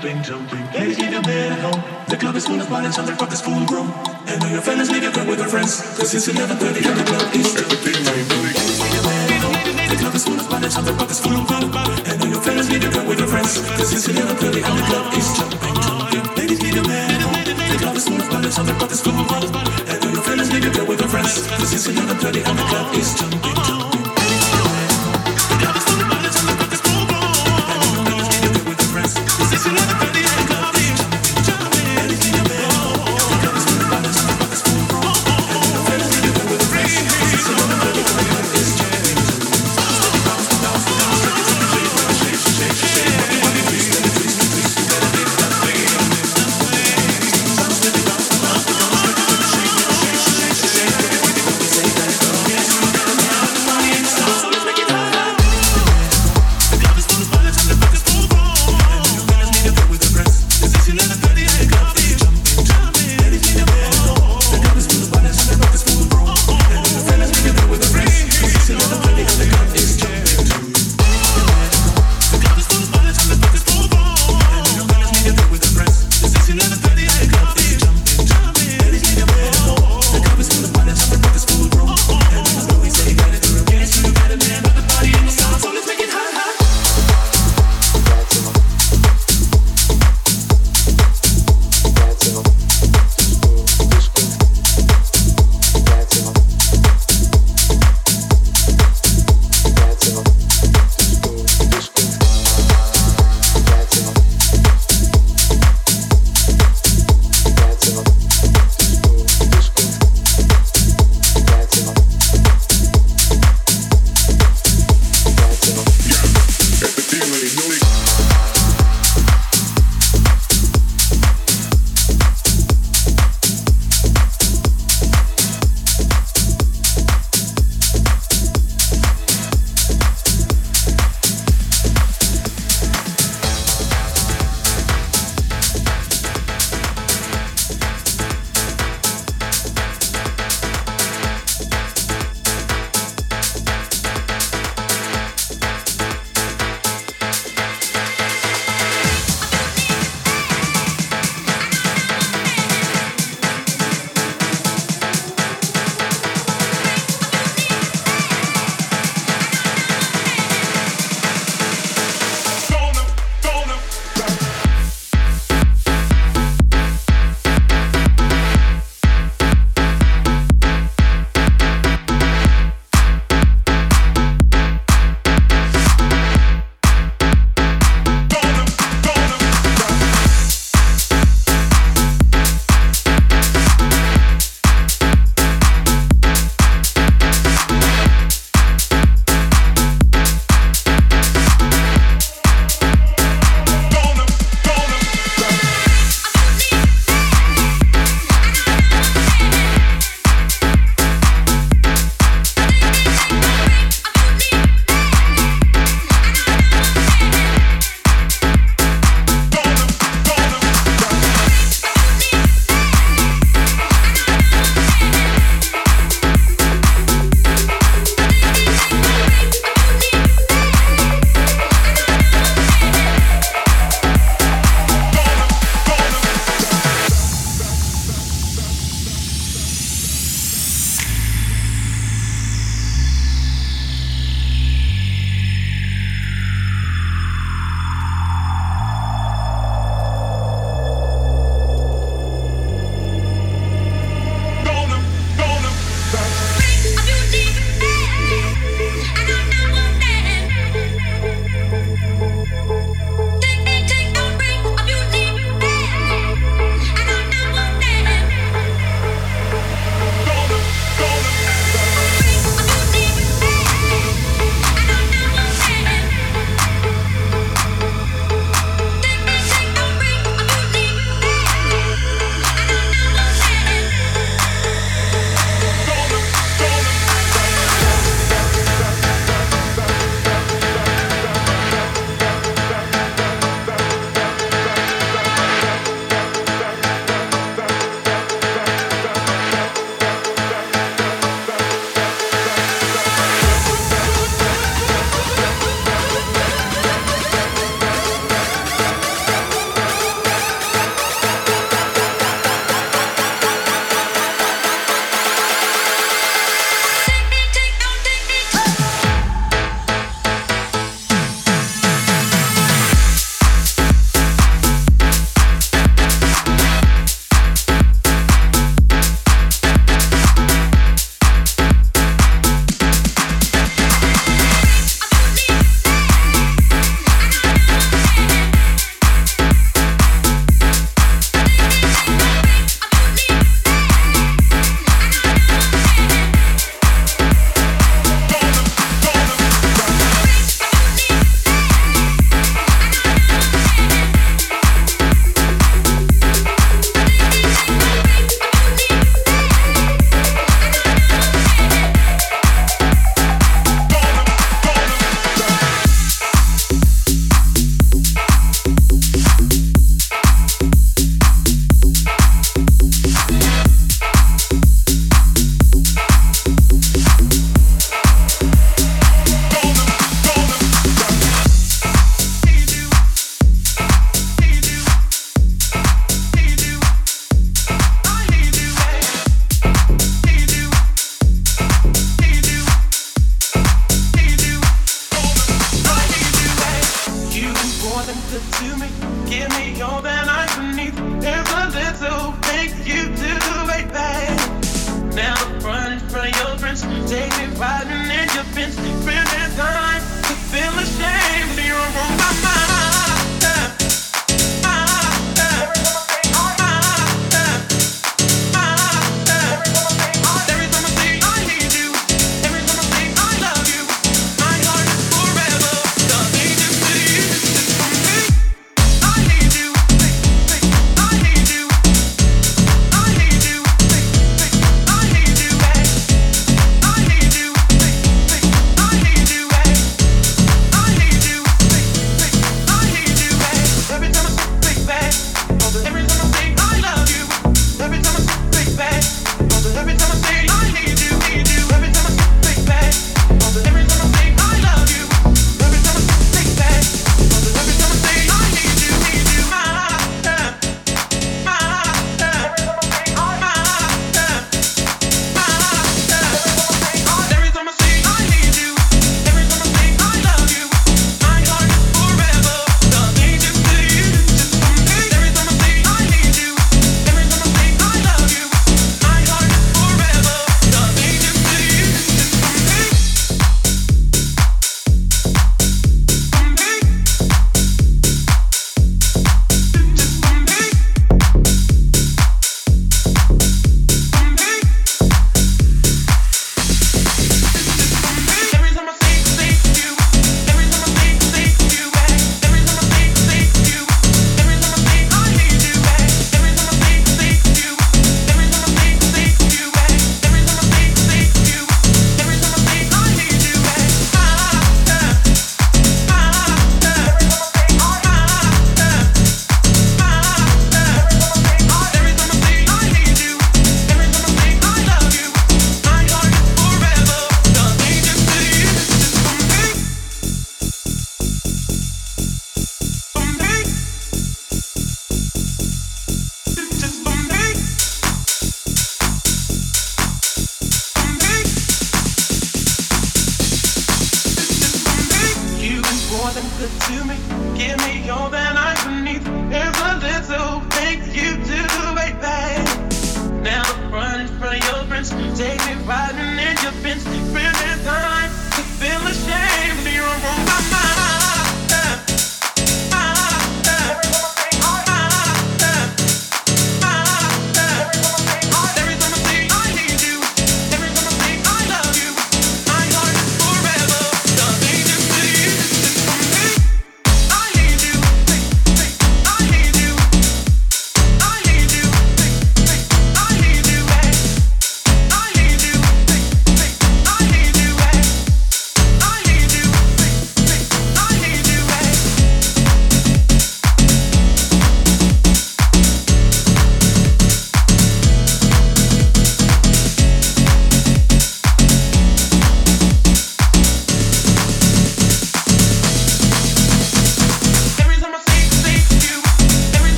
jumping, jumping. Ladies need a man at home. The club is full of bonnets and the club is full grown. And all your fellas leave your girl with her friends. Cause it's 11.30 and the club is jumping. Ladies need a man at home. The club is full of bonnets and the club is full grown. And all your fellas leave your girl with her friends. Cause it's 11.30 and the club is jumping, jumping. Ladies need a man at home. The club is full of bonnets and the club is full grown. And all your fellas leave your girl with her friends. Cause it's 11.30 and the club is jumping.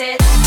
it.